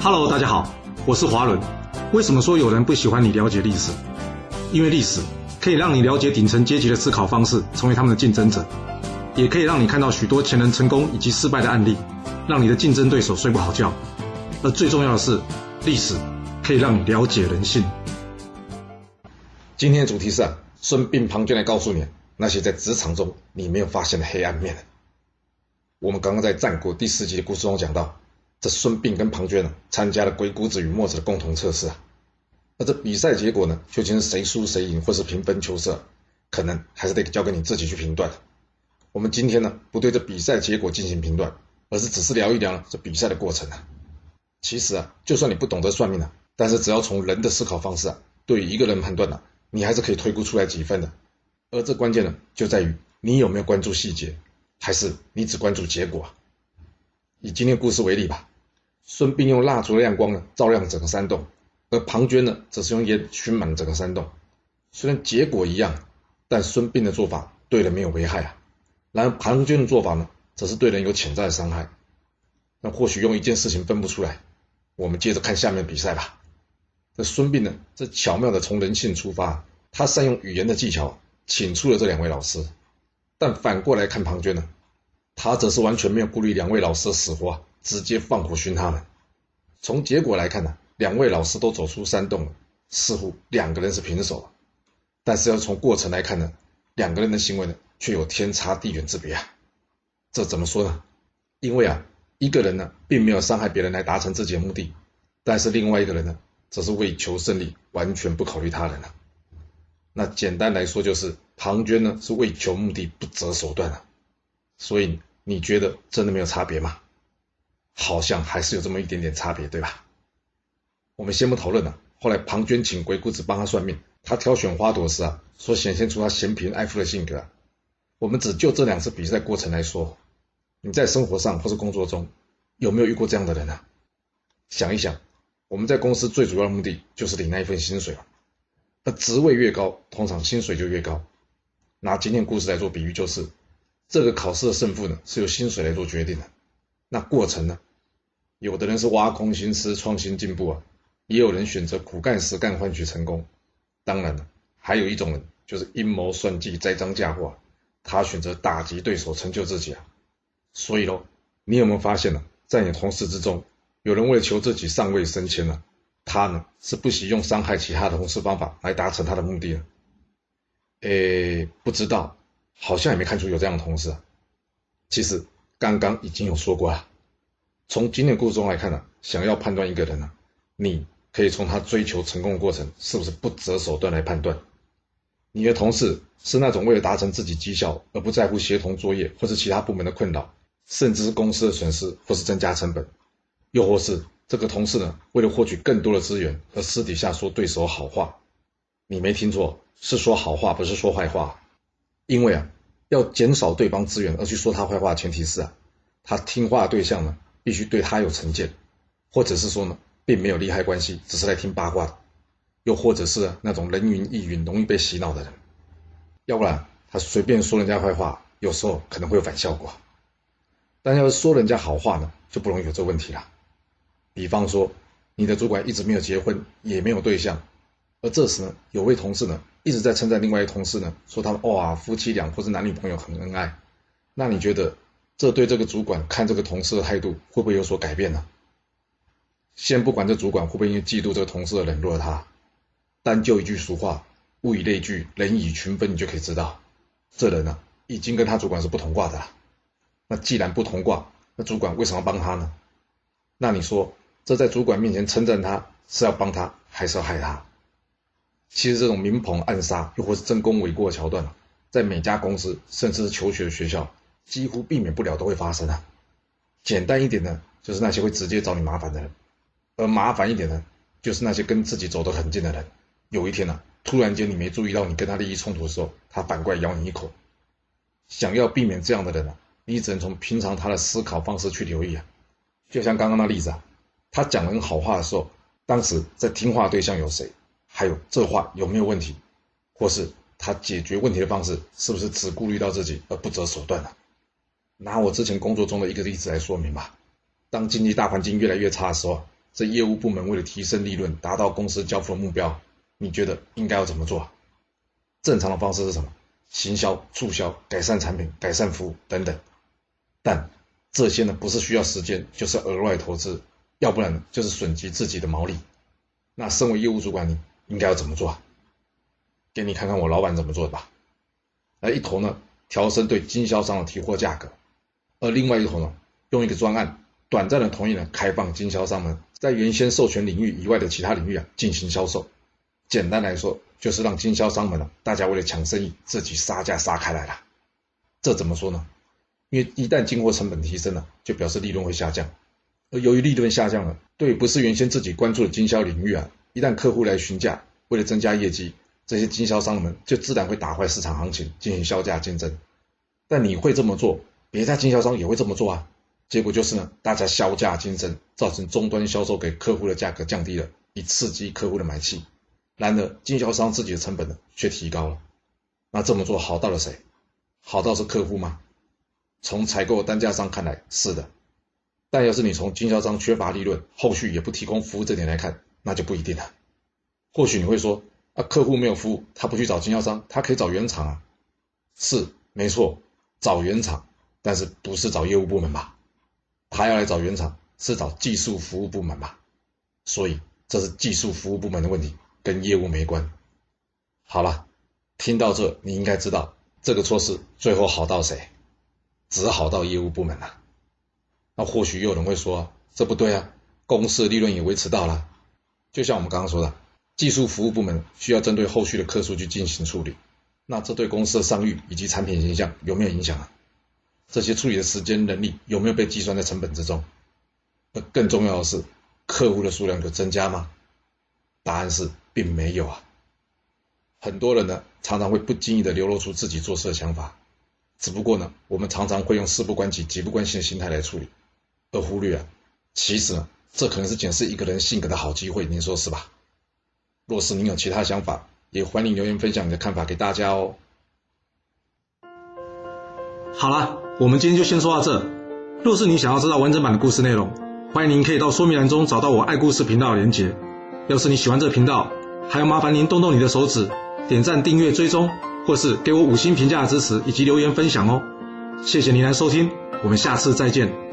Hello，大家好，我是华伦。为什么说有人不喜欢你了解历史？因为历史可以让你了解顶层阶级的思考方式，成为他们的竞争者，也可以让你看到许多前人成功以及失败的案例，让你的竞争对手睡不好觉。而最重要的是，历史可以让你了解人性。今天的主题是啊，孙膑、庞涓来告诉你那些在职场中你没有发现的黑暗面。我们刚刚在战国第四集的故事中讲到。这孙膑跟庞涓呢，参加了鬼谷子与墨子的共同测试啊。那这比赛结果呢，究竟是谁输谁赢，或是平分秋色，可能还是得交给你自己去评断。我们今天呢，不对这比赛结果进行评断，而是只是聊一聊这比赛的过程啊。其实啊，就算你不懂得算命啊，但是只要从人的思考方式啊，对于一个人判断呢，你还是可以推估出来几分的。而这关键呢，就在于你有没有关注细节，还是你只关注结果啊。以今天故事为例吧。孙膑用蜡烛的亮光呢，照亮整个山洞，而庞涓呢，则是用烟熏满了整个山洞。虽然结果一样，但孙膑的做法对人没有危害啊，然而庞涓的做法呢，则是对人有潜在的伤害。那或许用一件事情分不出来，我们接着看下面比赛吧。这孙膑呢，这巧妙的从人性出发，他善用语言的技巧，请出了这两位老师。但反过来看庞涓呢，他则是完全没有顾虑两位老师的死活。直接放火熏他们。从结果来看呢，两位老师都走出山洞了，似乎两个人是平手了。但是要从过程来看呢，两个人的行为呢，却有天差地远之别啊。这怎么说呢？因为啊，一个人呢，并没有伤害别人来达成自己的目的，但是另外一个人呢，则是为求胜利，完全不考虑他人了。那简单来说，就是庞涓呢，是为求目的不择手段啊。所以你觉得真的没有差别吗？好像还是有这么一点点差别，对吧？我们先不讨论了。后来庞涓请鬼谷子帮他算命，他挑选花朵时啊，所显现出他嫌贫爱富的性格。我们只就这两次比赛过程来说，你在生活上或是工作中有没有遇过这样的人呢？想一想，我们在公司最主要的目的就是领那一份薪水。那职位越高，通常薪水就越高。拿今天故事来做比喻，就是这个考试的胜负呢，是由薪水来做决定的。那过程呢？有的人是挖空心思创新进步啊，也有人选择苦干实干换取成功。当然了，还有一种人就是阴谋算计栽赃嫁祸，他选择打击对手成就自己啊。所以喽，你有没有发现呢？在你同事之中，有人为了求自己上位升迁呢，他呢是不惜用伤害其他的同事方法来达成他的目的呢？诶，不知道，好像也没看出有这样的同事。啊其实刚刚已经有说过了。从经典故事中来看呢，想要判断一个人呢，你可以从他追求成功的过程是不是不择手段来判断。你的同事是那种为了达成自己绩效而不在乎协同作业或是其他部门的困扰，甚至是公司的损失或是增加成本，又或是这个同事呢为了获取更多的资源而私底下说对手好话。你没听错，是说好话，不是说坏话。因为啊，要减少对方资源而去说他坏话，前提是啊，他听话的对象呢。必须对他有成见，或者是说呢，并没有利害关系，只是来听八卦的，又或者是那种人云亦云、容易被洗脑的人，要不然他随便说人家坏话，有时候可能会有反效果。但要是说人家好话呢，就不容易有这问题了。比方说，你的主管一直没有结婚，也没有对象，而这时呢，有位同事呢一直在称赞另外一同事呢，说他们哇夫妻俩或是男女朋友很恩爱，那你觉得？这对这个主管看这个同事的态度会不会有所改变呢？先不管这主管会不会因嫉妒这个同事而冷落他，单就一句俗话“物以类聚，人以群分”，你就可以知道，这人呢已经跟他主管是不同卦的了。那既然不同卦，那主管为什么要帮他呢？那你说，这在主管面前称赞他是要帮他，还是要害他？其实这种明捧暗杀，又或是争功诿过的桥段，在每家公司，甚至是求学的学校。几乎避免不了都会发生啊。简单一点呢，就是那些会直接找你麻烦的人；而麻烦一点呢，就是那些跟自己走得很近的人。有一天呢，突然间你没注意到你跟他利益冲突的时候，他反过来咬你一口。想要避免这样的人啊，你只能从平常他的思考方式去留意啊。就像刚刚那例子啊，他讲人好话的时候，当时在听话对象有谁？还有这话有没有问题？或是他解决问题的方式是不是只顾虑到自己而不择手段呢？拿我之前工作中的一个例子来说明吧。当经济大环境越来越差的时候，这业务部门为了提升利润，达到公司交付的目标，你觉得应该要怎么做？正常的方式是什么？行销、促销、改善产品、改善服务等等。但这些呢，不是需要时间，就是额外投资，要不然就是损及自己的毛利。那身为业务主管，你应该要怎么做？给你看看我老板怎么做的吧。来一头呢，调升对经销商的提货价格；而另外一头呢，用一个专案，短暂的同意呢，开放经销商们在原先授权领域以外的其他领域啊进行销售。简单来说，就是让经销商们呢，大家为了抢生意，自己杀价杀开来了。这怎么说呢？因为一旦进货成本提升了，就表示利润会下降。而由于利润下降了，对不是原先自己关注的经销领域啊，一旦客户来询价，为了增加业绩，这些经销商们就自然会打坏市场行情，进行销价竞争。但你会这么做，别家经销商也会这么做啊。结果就是呢，大家销价竞争，造成终端销售给客户的价格降低了，以刺激客户的买气。然而，经销商自己的成本呢却提高了。那这么做好到了谁？好到是客户吗？从采购单价上看来是的。但要是你从经销商缺乏利润，后续也不提供服务这点来看，那就不一定了。或许你会说，啊，客户没有服务，他不去找经销商，他可以找原厂啊。是，没错，找原厂，但是不是找业务部门吧？他要来找原厂，是找技术服务部门吧？所以这是技术服务部门的问题，跟业务没关。好了，听到这，你应该知道这个措施最后好到谁？只好到业务部门了。那或许有人会说，这不对啊，公司的利润也维持到了。就像我们刚刚说的，技术服务部门需要针对后续的客数据进行处理，那这对公司的商誉以及产品形象有没有影响啊？这些处理的时间、能力有没有被计算在成本之中？而更重要的是，客户的数量有增加吗？答案是并没有啊。很多人呢，常常会不经意的流露出自己做事的想法，只不过呢，我们常常会用事不关己、己不关心的心态来处理。而忽略啊，其实呢这可能是检视一个人性格的好机会，您说是吧？若是您有其他想法，也欢迎留言分享你的看法给大家哦。好了，我们今天就先说到这。若是你想要知道完整版的故事内容，欢迎您可以到说明栏中找到我爱故事频道的连结。要是你喜欢这个频道，还要麻烦您动动你的手指，点赞、订阅、追踪，或是给我五星评价的支持以及留言分享哦。谢谢您来收听，我们下次再见。